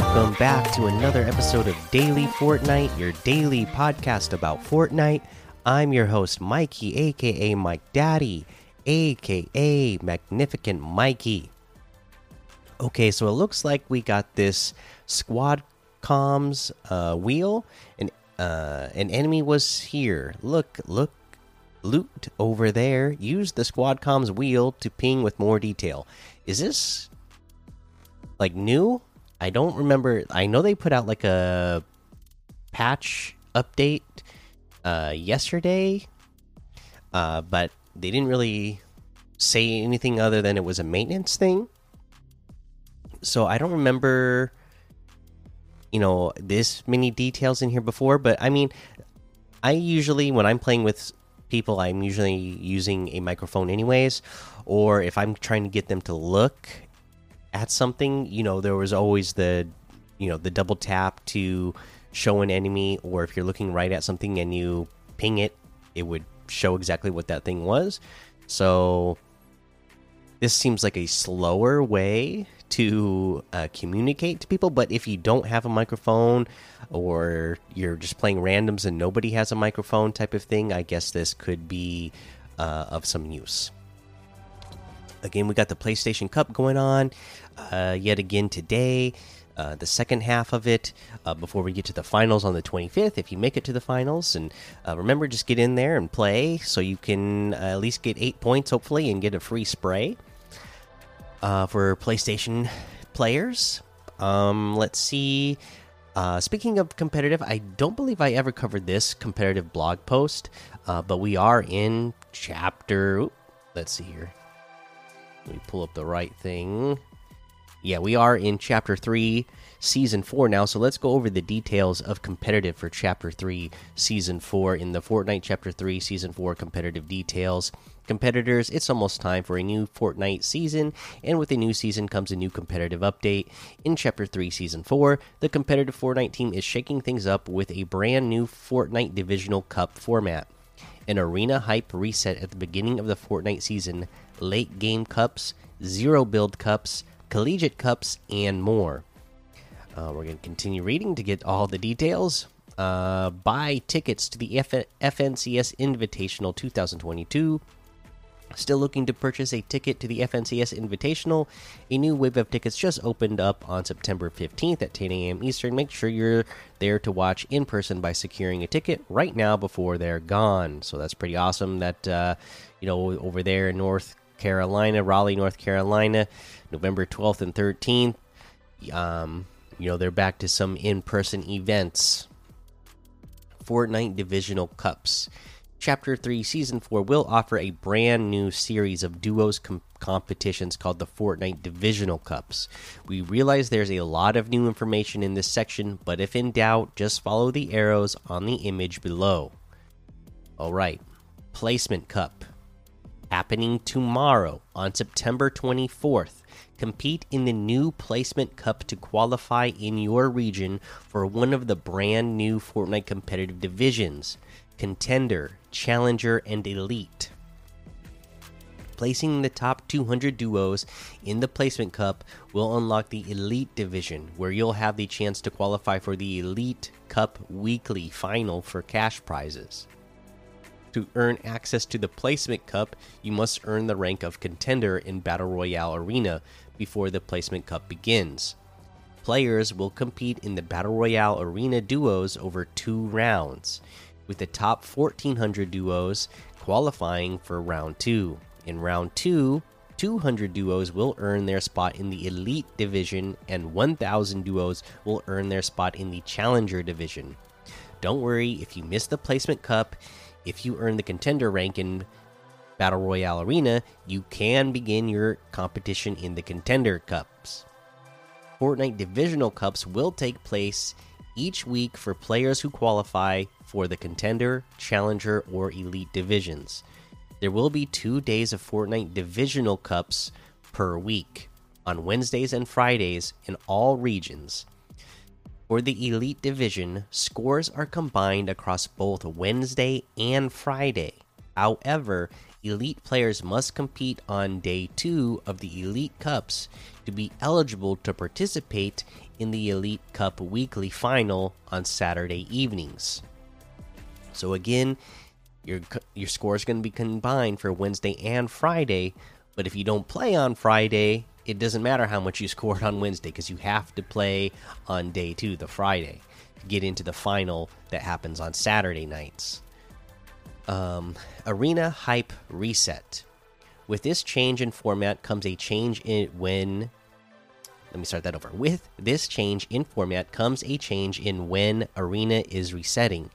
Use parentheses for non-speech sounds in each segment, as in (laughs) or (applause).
welcome back to another episode of Daily Fortnite, your daily podcast about Fortnite. I'm your host, Mikey, aka Mike Daddy, aka Magnificent Mikey. Okay, so it looks like we got this squad comms uh, wheel, and uh, an enemy was here. Look, look, loot over there. Use the squad comms wheel to ping with more detail. Is this like new? I don't remember. I know they put out like a patch update uh, yesterday, uh, but they didn't really say anything other than it was a maintenance thing. So I don't remember, you know, this many details in here before. But I mean, I usually when I'm playing with people, I'm usually using a microphone anyways, or if I'm trying to get them to look at something, you know, there was always the, you know, the double tap to show an enemy, or if you're looking right at something and you ping it, it would show exactly what that thing was. So this seems like a slower way to uh, communicate to people. But if you don't have a microphone, or you're just playing randoms and nobody has a microphone type of thing, I guess this could be uh, of some use. Again, we got the PlayStation Cup going on uh, yet again today. Uh, the second half of it uh, before we get to the finals on the 25th. If you make it to the finals, and uh, remember, just get in there and play so you can uh, at least get eight points, hopefully, and get a free spray uh, for PlayStation players. Um, let's see. Uh, speaking of competitive, I don't believe I ever covered this competitive blog post, but we are in chapter. let's see here. Let me pull up the right thing. Yeah, we are in chapter 3, season 4 now. So let's go over the details of competitive for chapter 3, season 4 in the Fortnite chapter 3, season 4 competitive details. Competitors, it's almost time for a new Fortnite season, and with a new season comes a new competitive update. In Chapter 3, Season 4, the competitive Fortnite team is shaking things up with a brand new Fortnite Divisional Cup format. An arena hype reset at the beginning of the Fortnite season, late game cups, zero build cups, collegiate cups, and more. Uh, we're going to continue reading to get all the details. Uh, buy tickets to the F FNCS Invitational 2022. Still looking to purchase a ticket to the FNCS Invitational? A new wave of tickets just opened up on September 15th at 10 a.m. Eastern. Make sure you're there to watch in person by securing a ticket right now before they're gone. So that's pretty awesome that, uh, you know, over there in North Carolina, Raleigh, North Carolina, November 12th and 13th. Um, you know, they're back to some in person events. Fortnite Divisional Cups. Chapter 3, Season 4 will offer a brand new series of duos com competitions called the Fortnite Divisional Cups. We realize there's a lot of new information in this section, but if in doubt, just follow the arrows on the image below. Alright, Placement Cup. Happening tomorrow on September 24th. Compete in the new Placement Cup to qualify in your region for one of the brand new Fortnite competitive divisions Contender, Challenger, and Elite. Placing the top 200 duos in the Placement Cup will unlock the Elite Division, where you'll have the chance to qualify for the Elite Cup Weekly Final for cash prizes. To earn access to the Placement Cup, you must earn the rank of Contender in Battle Royale Arena before the Placement Cup begins. Players will compete in the Battle Royale Arena duos over two rounds, with the top 1400 duos qualifying for round 2. In round 2, 200 duos will earn their spot in the Elite Division, and 1000 duos will earn their spot in the Challenger Division. Don't worry if you miss the Placement Cup, if you earn the Contender rank in Battle Royale Arena, you can begin your competition in the Contender Cups. Fortnite Divisional Cups will take place each week for players who qualify for the Contender, Challenger, or Elite divisions. There will be two days of Fortnite Divisional Cups per week on Wednesdays and Fridays in all regions. For the Elite Division, scores are combined across both Wednesday and Friday. However, Elite players must compete on day two of the Elite Cups to be eligible to participate in the Elite Cup weekly final on Saturday evenings. So again, your your score is going to be combined for Wednesday and Friday, but if you don't play on Friday, it doesn't matter how much you scored on Wednesday because you have to play on day 2, the Friday, to get into the final that happens on Saturday nights. Um, Arena Hype Reset. With this change in format comes a change in when let me start that over. With this change in format comes a change in when Arena is resetting.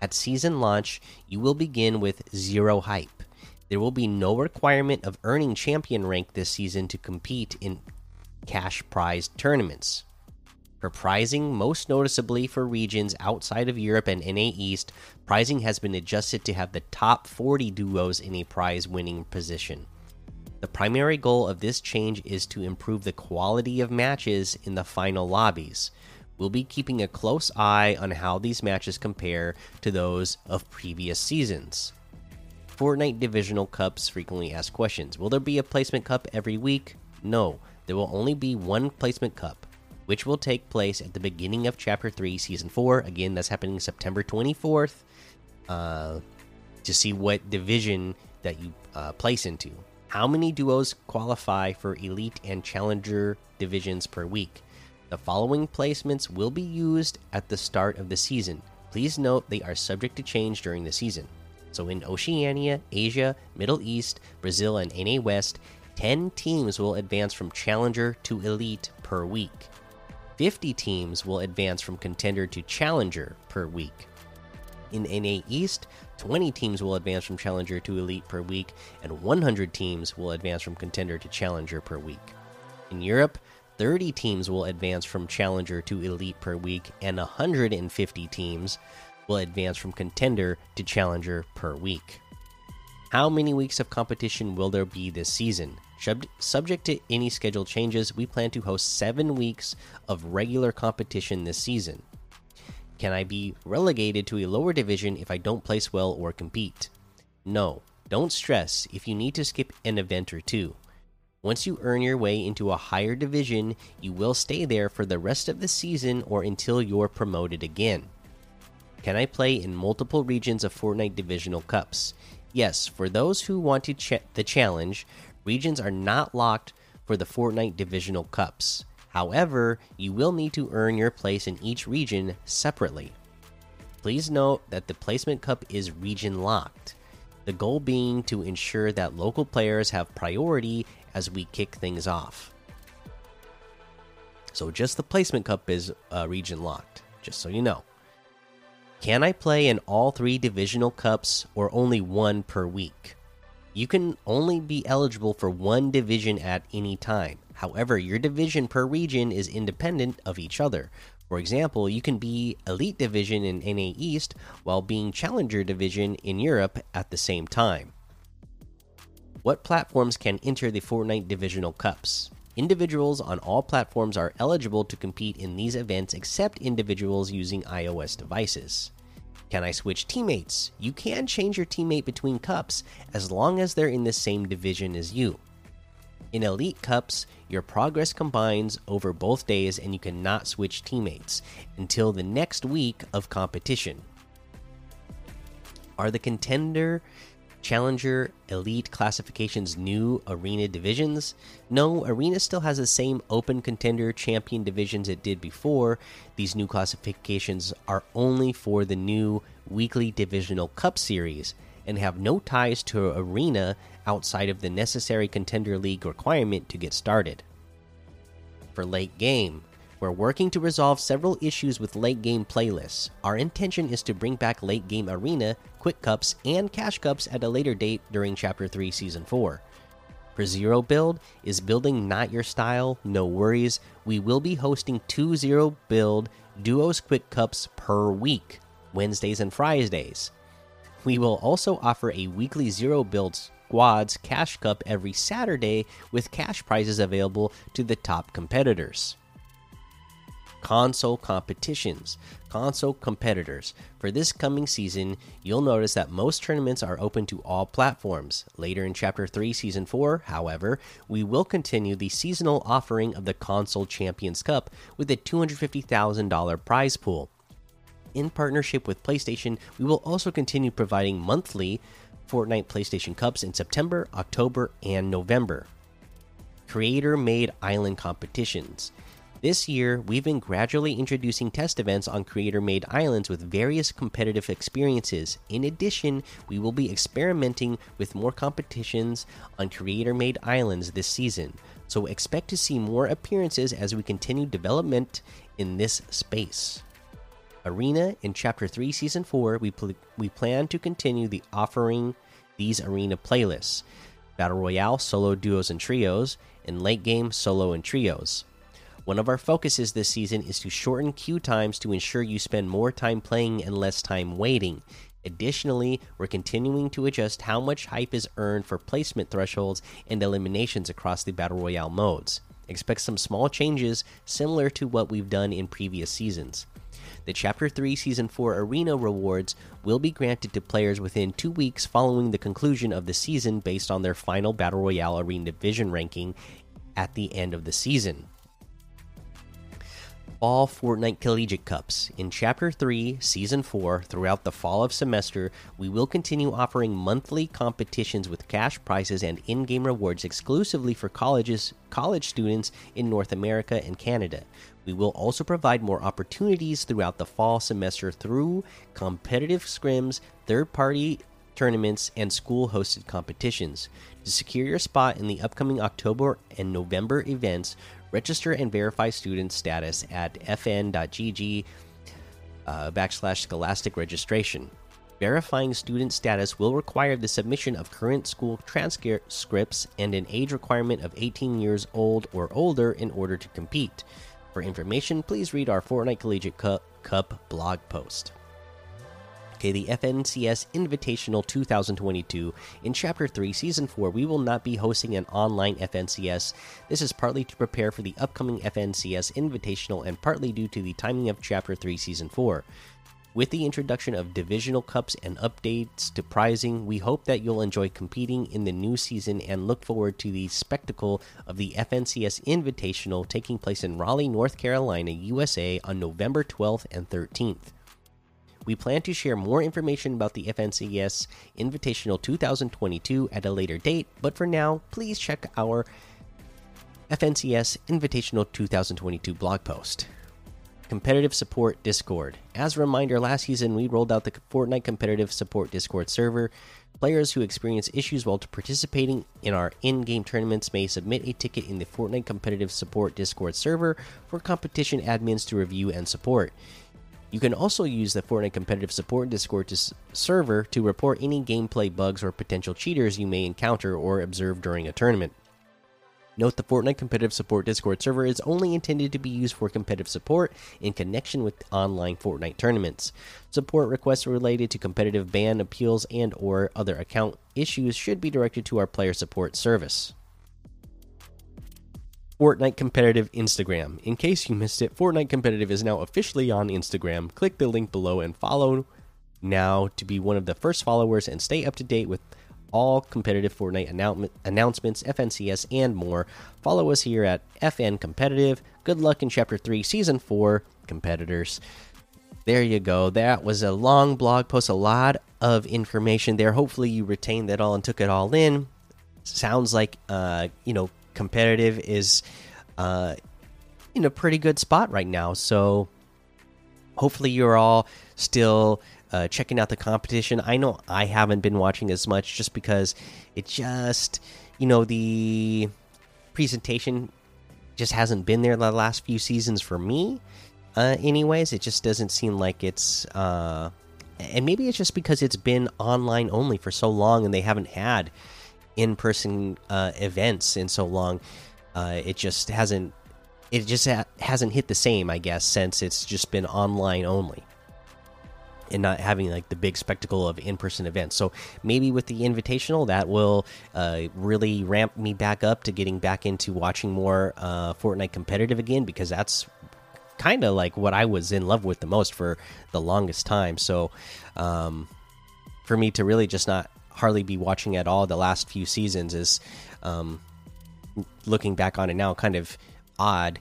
At season launch, you will begin with zero hype. There will be no requirement of earning champion rank this season to compete in cash prize tournaments. For prizing, most noticeably for regions outside of Europe and NA East, prizing has been adjusted to have the top 40 duos in a prize winning position. The primary goal of this change is to improve the quality of matches in the final lobbies. We'll be keeping a close eye on how these matches compare to those of previous seasons. Fortnite Divisional Cups frequently asked questions. Will there be a placement cup every week? No, there will only be one placement cup, which will take place at the beginning of Chapter 3, Season 4. Again, that's happening September 24th uh, to see what division that you uh, place into. How many duos qualify for Elite and Challenger divisions per week? The following placements will be used at the start of the season. Please note they are subject to change during the season. So, in Oceania, Asia, Middle East, Brazil, and NA West, 10 teams will advance from Challenger to Elite per week. 50 teams will advance from Contender to Challenger per week. In NA East, 20 teams will advance from Challenger to Elite per week, and 100 teams will advance from Contender to Challenger per week. In Europe, 30 teams will advance from Challenger to Elite per week, and 150 teams will advance from Contender to Challenger per week. How many weeks of competition will there be this season? Subject to any schedule changes, we plan to host seven weeks of regular competition this season. Can I be relegated to a lower division if I don't place well or compete? No, don't stress if you need to skip an event or two. Once you earn your way into a higher division, you will stay there for the rest of the season or until you're promoted again. Can I play in multiple regions of Fortnite Divisional Cups? Yes, for those who want to ch the challenge, regions are not locked for the Fortnite Divisional Cups. However, you will need to earn your place in each region separately. Please note that the placement cup is region locked, the goal being to ensure that local players have priority as we kick things off. So, just the placement cup is uh, region locked, just so you know. Can I play in all three divisional cups or only one per week? You can only be eligible for one division at any time. However, your division per region is independent of each other. For example, you can be Elite Division in NA East while being Challenger Division in Europe at the same time. What platforms can enter the Fortnite Divisional Cups? Individuals on all platforms are eligible to compete in these events except individuals using iOS devices. Can I switch teammates? You can change your teammate between cups as long as they're in the same division as you. In Elite Cups, your progress combines over both days and you cannot switch teammates until the next week of competition. Are the contender, challenger, elite classifications new arena divisions? No, arena still has the same open contender champion divisions it did before. These new classifications are only for the new weekly divisional cup series and have no ties to arena outside of the necessary contender league requirement to get started. For late game, we're working to resolve several issues with late game playlists. Our intention is to bring back late game arena, quick cups, and cash cups at a later date during Chapter 3 Season 4. For Zero Build, is building not your style? No worries. We will be hosting two Zero Build Duos Quick Cups per week, Wednesdays and Fridays. We will also offer a weekly Zero Build Squads Cash Cup every Saturday with cash prizes available to the top competitors. console competitions. Console competitors. For this coming season, you'll notice that most tournaments are open to all platforms. Later in Chapter 3, Season 4, however, we will continue the seasonal offering of the Console Champions Cup with a $250,000 prize pool. In partnership with PlayStation, we will also continue providing monthly Fortnite PlayStation Cups in September, October, and November. Creator made island competitions. This year, we've been gradually introducing test events on creator made islands with various competitive experiences. In addition, we will be experimenting with more competitions on creator made islands this season. So expect to see more appearances as we continue development in this space. Arena in Chapter 3, Season 4, we, pl we plan to continue the offering these arena playlists Battle Royale, solo duos and trios, and late game solo and trios. One of our focuses this season is to shorten queue times to ensure you spend more time playing and less time waiting. Additionally, we're continuing to adjust how much hype is earned for placement thresholds and eliminations across the Battle Royale modes. Expect some small changes similar to what we've done in previous seasons. The Chapter 3 Season 4 Arena rewards will be granted to players within two weeks following the conclusion of the season based on their final Battle Royale Arena Division ranking at the end of the season. Fall Fortnite Collegiate Cups. In Chapter 3, Season 4, throughout the fall of semester, we will continue offering monthly competitions with cash prizes and in game rewards exclusively for colleges, college students in North America and Canada. We will also provide more opportunities throughout the fall semester through competitive scrims, third party tournaments, and school hosted competitions. To secure your spot in the upcoming October and November events, register and verify student status at fn.gg uh, backslash scholastic registration. Verifying student status will require the submission of current school transcripts and an age requirement of 18 years old or older in order to compete. For information, please read our Fortnite Collegiate Cup, Cup blog post. The FNCS Invitational 2022. In Chapter 3, Season 4, we will not be hosting an online FNCS. This is partly to prepare for the upcoming FNCS Invitational and partly due to the timing of Chapter 3, Season 4. With the introduction of divisional cups and updates to prizing, we hope that you'll enjoy competing in the new season and look forward to the spectacle of the FNCS Invitational taking place in Raleigh, North Carolina, USA on November 12th and 13th. We plan to share more information about the FNCS Invitational 2022 at a later date, but for now, please check our FNCS Invitational 2022 blog post. Competitive Support Discord. As a reminder, last season we rolled out the Fortnite Competitive Support Discord server. Players who experience issues while participating in our in game tournaments may submit a ticket in the Fortnite Competitive Support Discord server for competition admins to review and support. You can also use the Fortnite Competitive Support Discord to server to report any gameplay bugs or potential cheaters you may encounter or observe during a tournament. Note the Fortnite Competitive Support Discord server is only intended to be used for competitive support in connection with online Fortnite tournaments. Support requests related to competitive ban appeals and or other account issues should be directed to our player support service. Fortnite Competitive Instagram. In case you missed it, Fortnite Competitive is now officially on Instagram. Click the link below and follow now to be one of the first followers and stay up to date with all competitive Fortnite announcements, FNCS, and more. Follow us here at FN Competitive. Good luck in Chapter 3, Season 4, competitors. There you go. That was a long blog post, a lot of information there. Hopefully, you retained that all and took it all in. Sounds like, uh, you know, competitive is uh, in a pretty good spot right now. So hopefully you're all still uh, checking out the competition. I know I haven't been watching as much just because it just you know the presentation just hasn't been there the last few seasons for me. Uh, anyways, it just doesn't seem like it's. Uh, and maybe it's just because it's been online only for so long and they haven't had in person uh, events in so long. Uh, it just hasn't it just ha hasn't hit the same, I guess, since it's just been online only and not having like the big spectacle of in-person events. So maybe with the invitational, that will uh, really ramp me back up to getting back into watching more uh, Fortnite competitive again because that's kind of like what I was in love with the most for the longest time. So, um, for me to really just not hardly be watching at all the last few seasons is, um, looking back on it now, kind of odd.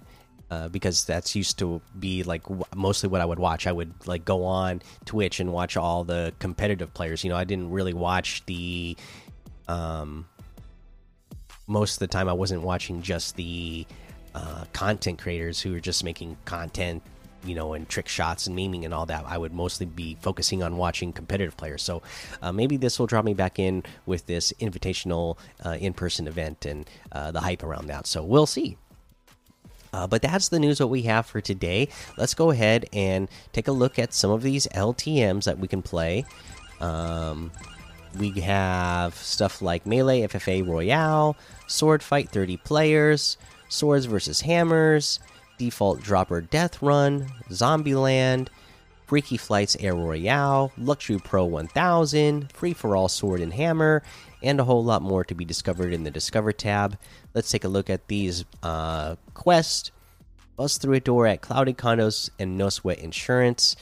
Uh, because that's used to be like mostly what I would watch. I would like go on Twitch and watch all the competitive players. You know, I didn't really watch the um, most of the time I wasn't watching just the uh, content creators who are just making content, you know, and trick shots and memeing and all that. I would mostly be focusing on watching competitive players. So uh, maybe this will draw me back in with this invitational uh, in person event and uh, the hype around that. So we'll see. Uh, but that's the news what we have for today. Let's go ahead and take a look at some of these LTMs that we can play. Um, we have stuff like Melee FFA Royale, Sword Fight 30 players, Swords versus Hammers, Default Dropper Death Run, Zombieland, Freaky Flights Air Royale, Luxury Pro 1000, Free for All Sword and Hammer, and a whole lot more to be discovered in the Discover tab. Let's take a look at these uh, quests. Bust through a door at Cloudy Condos and No Sweat Insurance.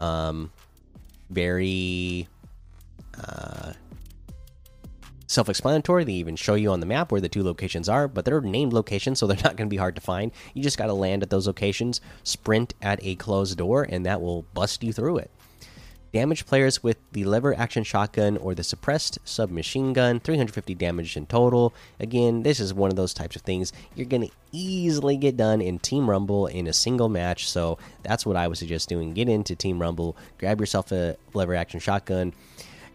Um, very uh, self explanatory. They even show you on the map where the two locations are, but they're named locations, so they're (laughs) not going to be hard to find. You just got to land at those locations, sprint at a closed door, and that will bust you through it. Damage players with the lever action shotgun or the suppressed submachine gun, 350 damage in total. Again, this is one of those types of things you're going to easily get done in Team Rumble in a single match. So that's what I would suggest doing. Get into Team Rumble, grab yourself a lever action shotgun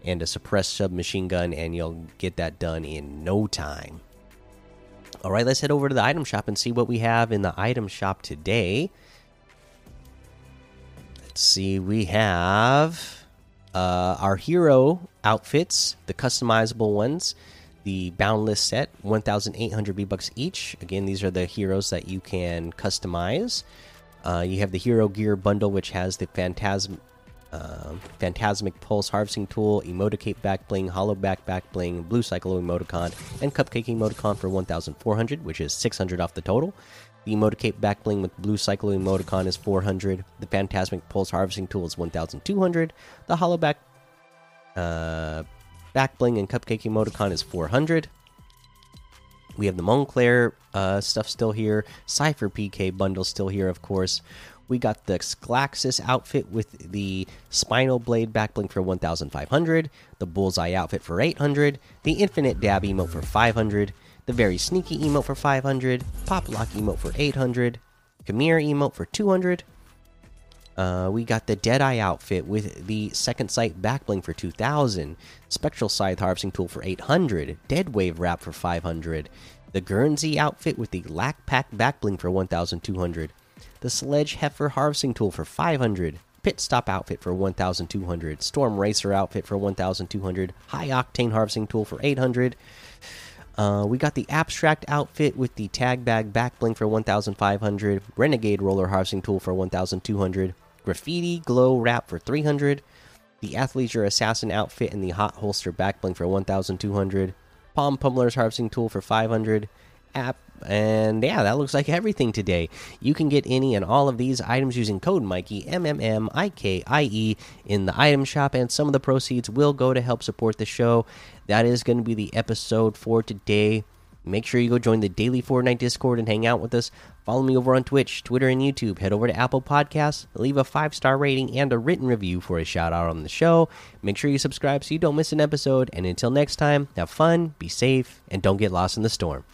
and a suppressed submachine gun, and you'll get that done in no time. All right, let's head over to the item shop and see what we have in the item shop today. Let's see, we have uh, our hero outfits, the customizable ones, the boundless set, 1,800 V bucks each. Again, these are the heroes that you can customize. Uh, you have the hero gear bundle, which has the phantasm uh, Phantasmic Pulse Harvesting Tool, Emoticape Back Bling, Hollow Back Blue Cycle Emoticon, and Cupcake Emoticon for 1,400, which is 600 off the total. The Emoticape Back Bling with Blue Cycle Emoticon is 400. The Phantasmic Pulse Harvesting Tool is 1,200. The Hollow Back, uh, Back Bling and Cupcake Emoticon is 400. We have the Moncler uh, stuff still here. Cypher PK bundle still here, of course. We got the Sclaxus outfit with the Spinal Blade backbling for 1,500, the Bullseye outfit for 800, the Infinite Dab emote for 500, the Very Sneaky emote for 500, Pop Lock emote for 800, Khmer emote for 200. Uh, we got the Deadeye outfit with the Second Sight backbling for 2000, Spectral Scythe harvesting tool for 800, Dead Wave wrap for 500, the Guernsey outfit with the Lack Pack backbling for 1200, the Sledge Heifer Harvesting Tool for 500, Pit Stop Outfit for 1200, Storm Racer Outfit for 1200, High Octane Harvesting Tool for 800. Uh, we got the Abstract Outfit with the Tag Bag Back Bling for 1500, Renegade Roller Harvesting Tool for 1200, Graffiti Glow Wrap for 300, the Athleisure Assassin Outfit and the Hot Holster Back Bling for 1200, Palm Pummeler's Harvesting Tool for 500, App and yeah, that looks like everything today. You can get any and all of these items using code Mikey M M M I K I E in the item shop, and some of the proceeds will go to help support the show. That is going to be the episode for today. Make sure you go join the daily Fortnite Discord and hang out with us. Follow me over on Twitch, Twitter, and YouTube. Head over to Apple Podcasts, leave a five star rating and a written review for a shout out on the show. Make sure you subscribe so you don't miss an episode. And until next time, have fun, be safe, and don't get lost in the storm.